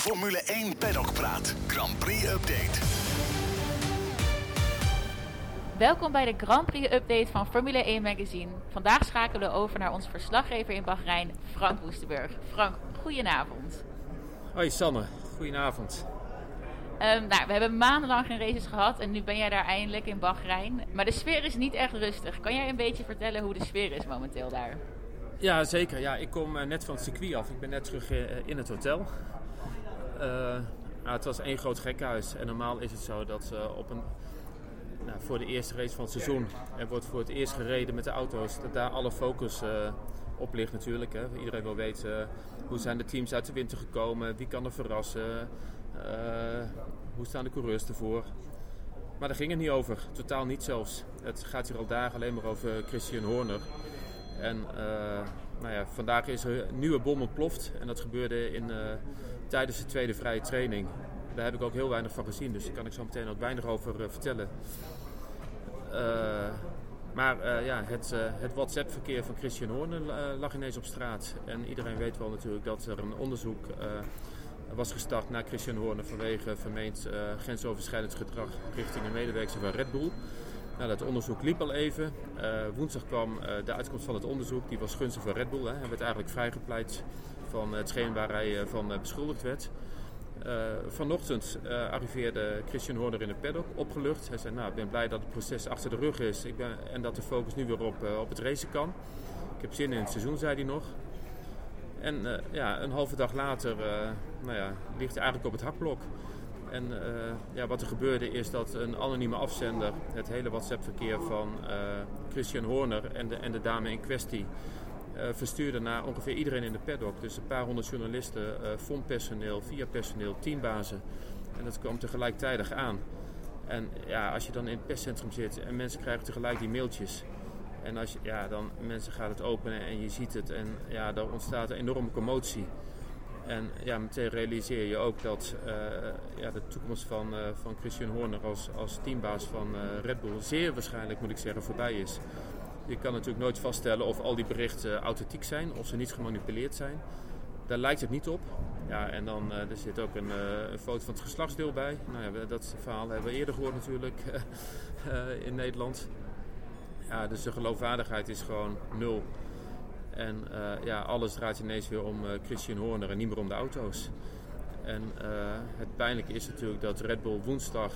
Formule 1 Paddock Praat. Grand Prix Update. Welkom bij de Grand Prix Update van Formule 1 Magazine. Vandaag schakelen we over naar onze verslaggever in Bahrein, Frank Woestenburg. Frank, goedenavond. Hoi Sanne, goedenavond. Um, nou, we hebben maandenlang geen races gehad en nu ben jij daar eindelijk in Bahrein. Maar de sfeer is niet echt rustig. Kan jij een beetje vertellen hoe de sfeer is momenteel daar? Ja, zeker. Ja, ik kom eh, net van het circuit af. Ik ben net terug eh, in het hotel. Uh, nou, het was één groot gekhuis. En normaal is het zo dat op een, nou, voor de eerste race van het seizoen... er wordt voor het eerst gereden met de auto's... dat daar alle focus op ligt natuurlijk. Hè. Iedereen wil weten hoe zijn de teams uit de winter gekomen... wie kan er verrassen... hoe staan de coureurs ervoor... Maar daar ging het niet over. Totaal niet zelfs. Het gaat hier al dagen alleen maar over Christian Horner. En nou ja, vandaag is er een nieuwe bom ontploft. En dat gebeurde in, uh, tijdens de tweede vrije training. Daar heb ik ook heel weinig van gezien, dus daar kan ik zo meteen wat weinig over uh, vertellen. maar ja, het, het WhatsApp-verkeer van Christian Horner lag ineens op straat. En iedereen weet wel natuurlijk dat er een onderzoek was gestart naar Christian Horner vanwege vermeend grensoverschrijdend gedrag richting een medewerker van Red Bull. Nou, dat onderzoek liep al even. Uh, woensdag kwam uh, de uitkomst van het onderzoek. Die was gunstig voor Red Bull. Hè. Hij werd eigenlijk vrijgepleit van hetgeen waar hij uh, van beschuldigd werd. vanochtend arriveerde Christian Horner in de paddock, opgelucht. Hij zei, nou, ik ben blij dat het proces achter de rug is ik ben, en dat de focus nu weer op, op het racen kan. Ik heb zin in het seizoen, zei hij nog. En ja, een halve dag later nou ja, ligt hij eigenlijk op het hakblok. En uh, ja, wat er gebeurde is dat een anonieme afzender het hele WhatsApp-verkeer van uh, Christian Horner en de, en de dame in kwestie uh, verstuurde naar ongeveer iedereen in de paddock. Dus een paar honderd journalisten, fondpersoneel, via personeel, teambazen. En dat kwam tegelijkertijd aan. En ja, als je dan in het perscentrum zit en mensen krijgen tegelijk die mailtjes. En als je, ja, dan mensen gaan het openen en je ziet het en ja, daar ontstaat een enorme commotie. En ja, meteen realiseer je ook dat uh, ja, de toekomst van, uh, van Christian Horner als, als teambaas van uh, Red Bull zeer waarschijnlijk, moet ik zeggen, voorbij is. Je kan natuurlijk nooit vaststellen of al die berichten authentiek zijn, of ze niet gemanipuleerd zijn. Daar lijkt het niet op. Ja, en dan er zit ook een, een, foto van het geslachtsdeel bij. Nou ja, dat verhaal hebben we eerder gehoord natuurlijk in Nederland. Ja, dus de geloofwaardigheid is gewoon nul. En uh, ja, alles draait ineens weer om uh, Christian Horner en niet meer om de auto's. En uh, het pijnlijke is natuurlijk dat Red Bull woensdag,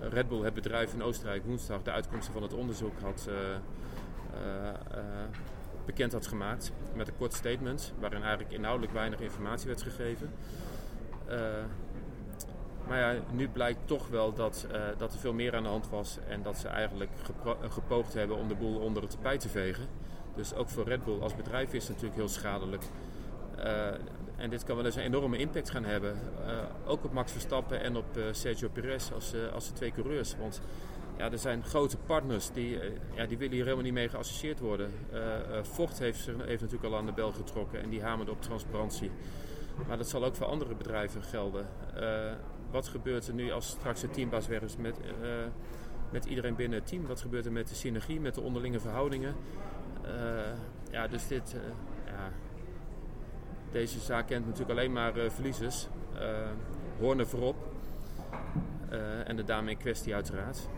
Red Bull, het bedrijf in Oostenrijk, woensdag de uitkomsten van het onderzoek had, bekend had gemaakt. Met een kort statement waarin eigenlijk inhoudelijk weinig informatie werd gegeven. maar ja, nu blijkt toch wel dat, dat er veel meer aan de hand was en dat ze eigenlijk gepoogd hebben om de boel onder het tapijt te vegen. Dus ook voor Red Bull als bedrijf is het natuurlijk heel schadelijk. Uh, en dit kan wel eens een enorme impact gaan hebben. Uh, ook op Max Verstappen en op uh, Sergio Perez als, als de twee coureurs. Want ja, er zijn grote partners die, ja, die willen hier helemaal niet mee geassocieerd worden. Ford heeft, heeft natuurlijk al aan de bel getrokken en die hamerde op transparantie. Maar dat zal ook voor andere bedrijven gelden. wat gebeurt er nu als straks het teambaas weg is met, met iedereen binnen het team? Wat gebeurt er met de synergie, met de onderlinge verhoudingen? Uh, ja, dus dit, uh, ja, deze zaak kent natuurlijk alleen maar uh, verliezers. Horner voorop. en de dame in kwestie uiteraard.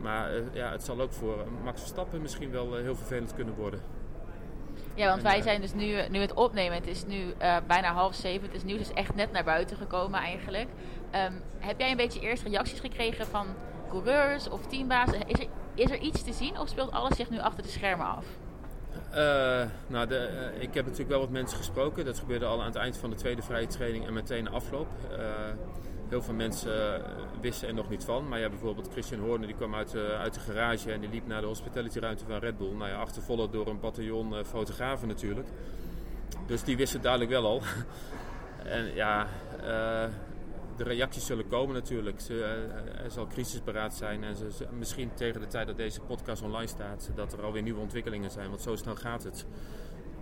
Maar ja, het zal ook voor Max Verstappen misschien wel heel vervelend kunnen worden. Ja, want wij zijn dus nu, nu het opnemen. Het is nu bijna half zeven. Het is nieuws dus echt net naar buiten gekomen eigenlijk. Um, heb jij een beetje eerst reacties gekregen van coureurs of teambazen? Is er, is er iets te zien of speelt alles zich nu achter de schermen af? Uh, nou, de, uh, ik heb natuurlijk wel wat mensen gesproken. Dat gebeurde al aan het eind van de tweede vrije training en meteen de afloop. Uh, heel veel mensen wisten er nog niet van. Maar ja, bijvoorbeeld Christian Horner die kwam uit, uit de garage en die liep naar de hospitalityruimte van Red Bull. Nou ja, achtervolgd door een bataljon fotografen natuurlijk. Dus die wisten duidelijk wel al. en ja, de reacties zullen komen natuurlijk. Ze, eh, er zal crisisberaad zijn en ze, misschien tegen de tijd dat deze podcast online staat, dat er alweer nieuwe ontwikkelingen zijn. Want zo snel gaat het.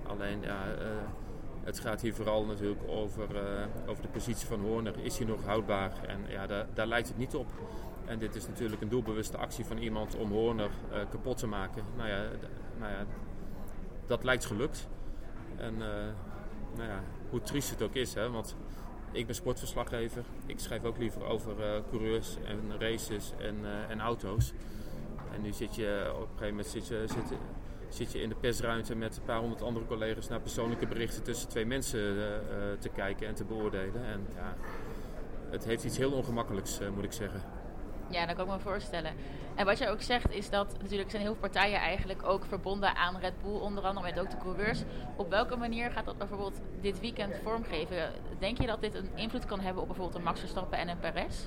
Alleen ja, uh, het gaat hier vooral natuurlijk over, over de positie van Horner. Is hij nog houdbaar? En ja, daar, daar lijkt het niet op. En dit is natuurlijk een doelbewuste actie van iemand om Horner kapot te maken. Nou ja, nou ja, dat lijkt gelukt. En nou ja, hoe triest het ook is, hè, want ik ben sportverslaggever. Ik schrijf ook liever over coureurs en races en, en auto's. En nu zit je op een gegeven moment zit je, zit, je in de persruimte met een paar honderd andere collega's naar persoonlijke berichten tussen twee mensen te kijken en te beoordelen. En ja, het heeft iets heel ongemakkelijks, moet ik zeggen. Ja, dat kan ik me voorstellen. En wat je ook zegt is dat natuurlijk zijn heel veel partijen eigenlijk ook verbonden aan Red Bull, onder andere met ook de coureurs. Op welke manier gaat dat bijvoorbeeld dit weekend vormgeven? Denk je dat dit een invloed kan hebben op bijvoorbeeld een Max Verstappen en een Perez?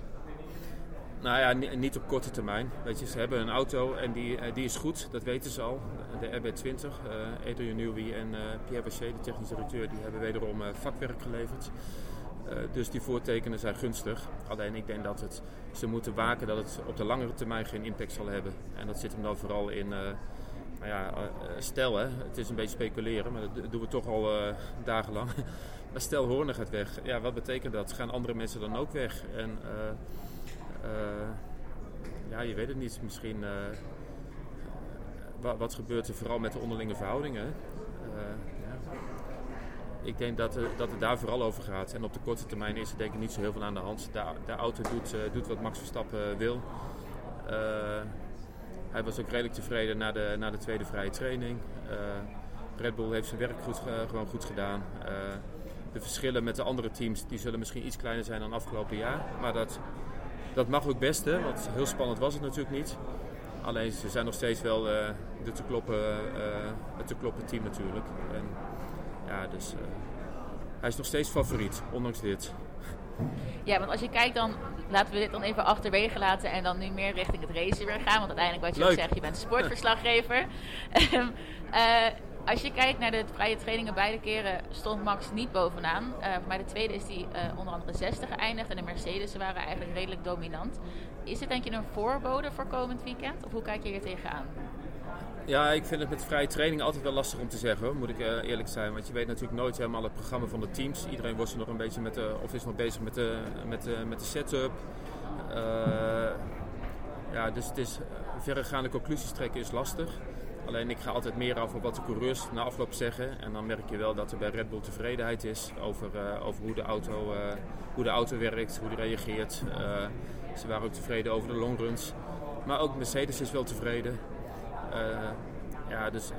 Nou ja, niet op korte termijn. Weet je, ze hebben een auto en die, eh, die is goed, dat weten ze al. De RB20, uh, Adrian Newey en uh, Pierre Bachet, de technische directeur, die hebben wederom vakwerk geleverd. Uh, dus die voortekenen zijn gunstig. Alleen ik denk dat het, ze moeten waken dat het op de langere termijn geen impact zal hebben. En dat zit hem dan vooral in, uh, nou ja, uh, stel het is een beetje speculeren, maar dat doen we toch al dagenlang. maar stel Horner gaat weg, ja, wat betekent dat? Gaan andere mensen dan ook weg? En ja, je weet het niet. Misschien, wat, wat, gebeurt er vooral met de onderlinge verhoudingen? Ik denk dat, uh, dat het daar vooral over gaat. En op de korte termijn is er denk ik niet zo heel veel aan de hand. De, auto doet, uh, doet wat Max Verstappen wil. Uh, hij was ook redelijk tevreden na de, na de tweede vrije training. Red Bull heeft zijn werk goed, gewoon goed gedaan. de verschillen met de andere teams die zullen misschien iets kleiner zijn dan afgelopen jaar. Maar dat, dat mag ook best, hè, want heel spannend was het natuurlijk niet. Alleen ze zijn nog steeds wel de te kloppen, het te kloppen team natuurlijk. En, ja, dus uh, hij is nog steeds favoriet, ondanks dit. Ja, want als je kijkt dan, laten we dit dan even achterwege laten en dan nu meer richting het racen weer gaan. Want uiteindelijk wat je Leuk. ook zegt, je bent sportverslaggever. uh, als je kijkt naar de vrije trainingen beide keren stond Max niet bovenaan. Uh, voor mij de tweede is hij uh, onder andere 60 geëindigd en de Mercedes waren eigenlijk redelijk dominant. Is dit denk je een voorbode voor komend weekend? Of hoe kijk je hier tegenaan? Ja, ik vind het met vrije training altijd wel lastig om te zeggen, moet ik uh, eerlijk zijn. Want je weet natuurlijk nooit helemaal het programma van de teams. Iedereen wordt nog een beetje met de, of is nog bezig met de, met de, met de setup. Uh, ja, dus het is verregaande conclusies trekken is lastig. Alleen ik ga altijd meer over wat de coureurs na afloop zeggen. En dan merk je wel dat er bij Red Bull tevredenheid is over, uh, over hoe, de auto, hoe de auto werkt, hoe die reageert. ze waren ook tevreden over de longruns. Maar ook Mercedes is wel tevreden. Uh, ja, dus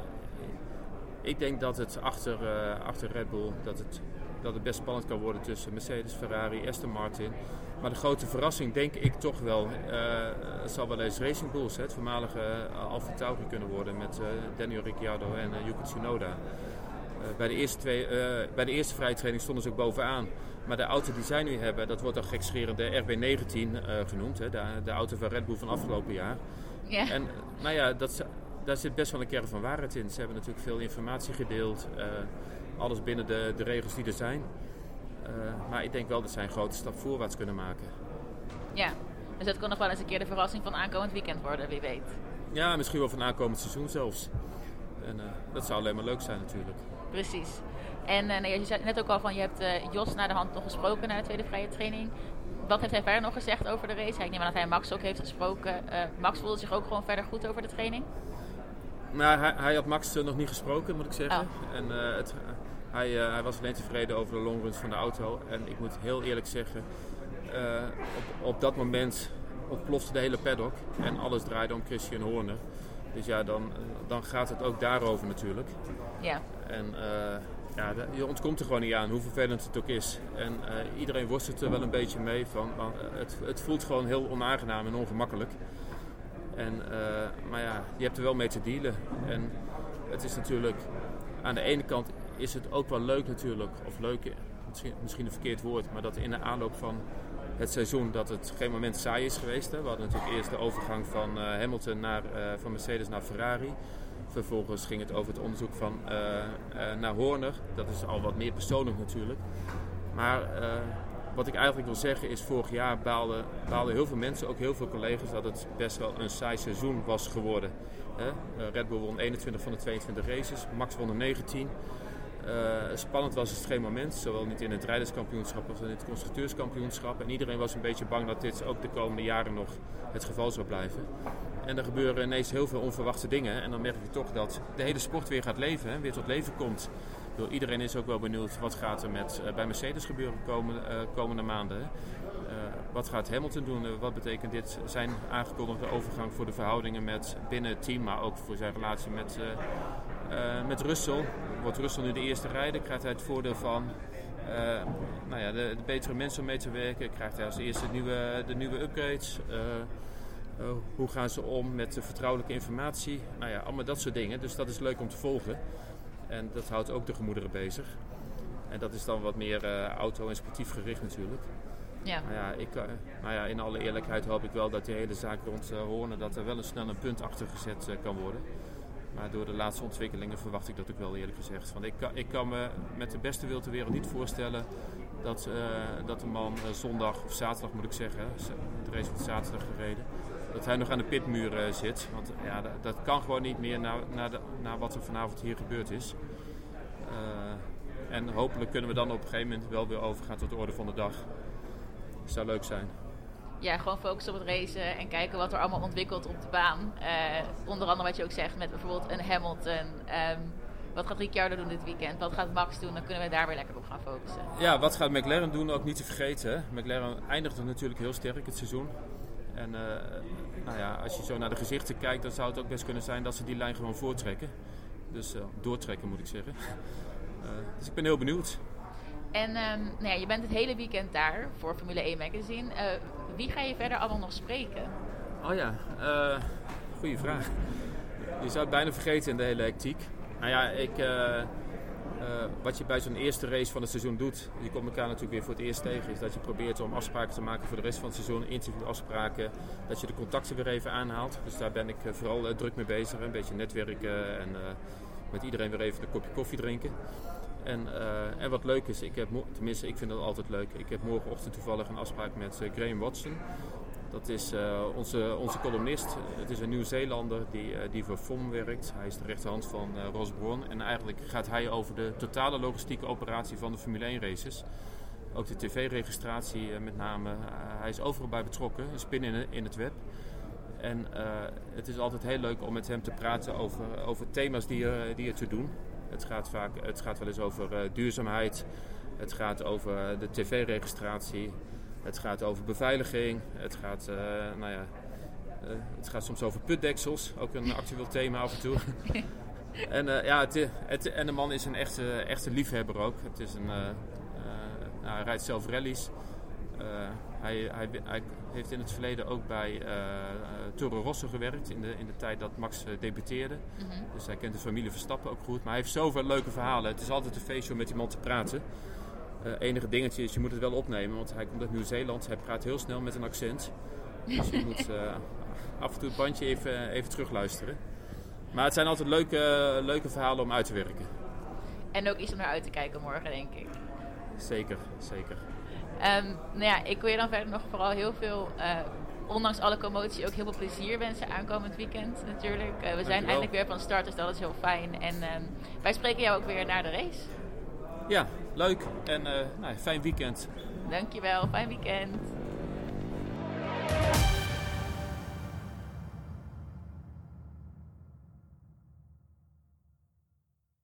ik denk dat het achter, uh, achter Red Bull dat het, dat het best spannend kan worden tussen Mercedes, Ferrari, Aston Martin. Maar de grote verrassing denk ik toch wel, zal wel eens Racing Bulls, het voormalige Alfa Tauri kunnen worden met Daniel Ricciardo en Yuki Tsunoda. bij, de eerste twee, bij de eerste vrije training stonden ze ook bovenaan. Maar de auto die zij nu hebben, dat wordt dan gekscherend de RB19 genoemd. Hè, de, de auto van Red Bull van afgelopen jaar. Ja. En nou ja, dat, daar zit best wel een kern van waarheid in. Ze hebben natuurlijk veel informatie gedeeld. Uh, alles binnen de, de regels die er zijn. Uh, maar ik denk wel dat zij een grote stap voorwaarts kunnen maken. Ja, dus dat kan nog wel eens een keer de verrassing van aankomend weekend worden, wie weet. Ja, misschien wel van aankomend seizoen zelfs. En uh, dat zou alleen maar leuk zijn natuurlijk. Precies. En nou, je zei net ook al van, je hebt Jos naar de hand nog gesproken na de tweede vrije training wat heeft hij verder nog gezegd over de race? Ik neem aan dat hij Max ook heeft gesproken. Uh, Max voelde zich ook gewoon verder goed over de training? Nou, hij, hij had Max uh, nog niet gesproken, moet ik zeggen. Oh. En uh, het, hij, hij, was alleen tevreden over de longruns van de auto. En ik moet heel eerlijk zeggen, op, op, dat moment ontplofte de hele paddock. En alles draaide om Christian Horner. Dus ja, dan, dan gaat het ook daarover natuurlijk. Ja. En ja, je ontkomt er gewoon niet aan, hoe vervelend het ook is. En uh, iedereen worstelt er wel een beetje mee. Van, uh, het, het, voelt gewoon heel onaangenaam en ongemakkelijk. En, uh, maar ja, je hebt er wel mee te dealen. En het is natuurlijk, aan de ene kant is het ook wel leuk natuurlijk. Of leuk, misschien, misschien een verkeerd woord. Maar dat in de aanloop van het seizoen dat het geen moment saai is geweest. Hè. We hadden natuurlijk eerst de overgang van Hamilton naar, van Mercedes naar Ferrari. Vervolgens ging het over het onderzoek van, uh, uh, naar Horner. Dat is al wat meer persoonlijk natuurlijk. Maar uh, wat ik eigenlijk wil zeggen is, vorig jaar baalden, baalden heel veel mensen, ook heel veel collega's, dat het best wel een saai seizoen was geworden. Red Bull won 21 van de 22 races, Max won er 19. Spannend was het geen moment, zowel niet in het rijderskampioenschap als in het constructeurskampioenschap. En iedereen was een beetje bang dat dit ook de komende jaren nog het geval zou blijven. En er gebeuren ineens heel veel onverwachte dingen. En dan merk je toch dat de hele sport weer gaat leven, hè, weer tot leven komt. bedoel, iedereen is ook wel benieuwd wat gaat er met, bij Mercedes gebeuren komende, komende maanden. wat gaat Hamilton doen? wat betekent dit zijn aangekondigde overgang voor de verhoudingen met binnen het team, maar ook voor zijn relatie met, met Russell? Wordt Russell nu de eerste rijder? Krijgt hij het voordeel van uh, nou ja, de, de, betere mensen om mee te werken. Krijgt hij als eerste de nieuwe, de nieuwe upgrades. Uh, uh, hoe gaan ze om met de vertrouwelijke informatie? Nou ja, allemaal dat soort dingen. Dus dat is leuk om te volgen. En dat houdt ook de gemoederen bezig. En dat is dan wat meer auto- en sportief gericht natuurlijk. Ja. Nou ja, ik, nou ja, in alle eerlijkheid hoop ik wel dat die hele zaak rond Hornen... dat er wel een snel een punt achter gezet kan worden. Maar door de laatste ontwikkelingen verwacht ik dat ook wel eerlijk gezegd. Want ik kan, ik kan me met de beste wil ter wereld niet voorstellen dat, uh, dat de man uh, zondag of zaterdag moet ik zeggen, de race wordt zaterdag gereden, dat hij nog aan de pitmuur uh, zit. Want ja, dat, dat, kan gewoon niet meer na, na, de, na wat er vanavond hier gebeurd is. en hopelijk kunnen we dan op een gegeven moment wel weer overgaan tot de orde van de dag. Dat zou leuk zijn ja, gewoon focussen op het racen en kijken wat er allemaal ontwikkelt op de baan. Uh, onder andere wat je ook zegt met bijvoorbeeld een Hamilton. Um, wat gaat Ricciardo doen dit weekend? Wat gaat Max doen? Dan kunnen we daar weer lekker op gaan focussen. Ja, wat gaat McLaren doen? Ook niet te vergeten. McLaren eindigde natuurlijk heel sterk het seizoen. En uh, nou ja, als je zo naar de gezichten kijkt, dan zou het ook best kunnen zijn dat ze die lijn gewoon voortrekken. Dus uh, doortrekken moet ik zeggen. dus ik ben heel benieuwd. En um, nou ja, je bent het hele weekend daar voor Formule 1 Magazine. Uh, wie ga je verder allemaal nog spreken? Oh ja, uh, goede vraag. Je zou het bijna vergeten in de hele hectiek. Nou ja, ik, uh, wat je bij zo'n eerste race van het seizoen doet, je komt elkaar natuurlijk weer voor het eerst tegen, is dat je probeert om afspraken te maken voor de rest van het seizoen, interviewafspraken, dat je de contacten weer even aanhaalt. Dus daar ben ik vooral druk mee bezig, een beetje netwerken en met iedereen weer even een kopje koffie drinken. En, uh, en wat leuk is, ik heb, tenminste ik vind dat altijd leuk, ik heb morgenochtend toevallig een afspraak met uh, Graham Watson. Dat is uh, onze, onze columnist. Het is een Nieuw-Zeelander die, die voor FOM werkt. Hij is de rechterhand van Ross Brown. En eigenlijk gaat hij over de totale logistieke operatie van de Formule 1 races. Ook de tv-registratie met name. hij is overal bij betrokken, een spin in, in het web. En het is altijd heel leuk om met hem te praten over, over thema's die die er te doen. Het gaat, vaak, het gaat wel eens over uh, duurzaamheid. Het gaat over de tv-registratie. Het gaat over beveiliging. Het gaat, uh, nou ja, uh, het gaat soms over putdeksels. Ook een actueel thema af en toe. en, ja, het, het, en de man is een echte, echte liefhebber ook. Het is een, nou, hij rijdt zelf rallies. Hij, hij, hij, heeft in het verleden ook bij uh, Toro Rosso gewerkt in de, in de tijd dat Max uh, debuteerde. Mm -hmm. Dus hij kent de familie Verstappen ook goed. Maar hij heeft zoveel leuke verhalen. Het is altijd een feestje om met iemand te praten. Uh, enige dingetje is, je moet het wel opnemen, want hij komt uit Nieuw-Zeeland. Hij praat heel snel met een accent. Dus je moet af en toe het bandje even, even terugluisteren. Maar het zijn altijd leuke, leuke verhalen om uit te werken. En ook iets om naar uit te kijken morgen, denk ik. Zeker, zeker. Um, nou ja, ik wil je dan verder nog vooral heel veel, uh, ondanks alle commotie, ook heel veel plezier wensen aankomend weekend natuurlijk. Uh, we zijn eindelijk weer van start, dus dat is heel fijn. En um, wij spreken jou ook weer naar de race. Ja, leuk en uh, nou, fijn weekend. Dankjewel, fijn weekend.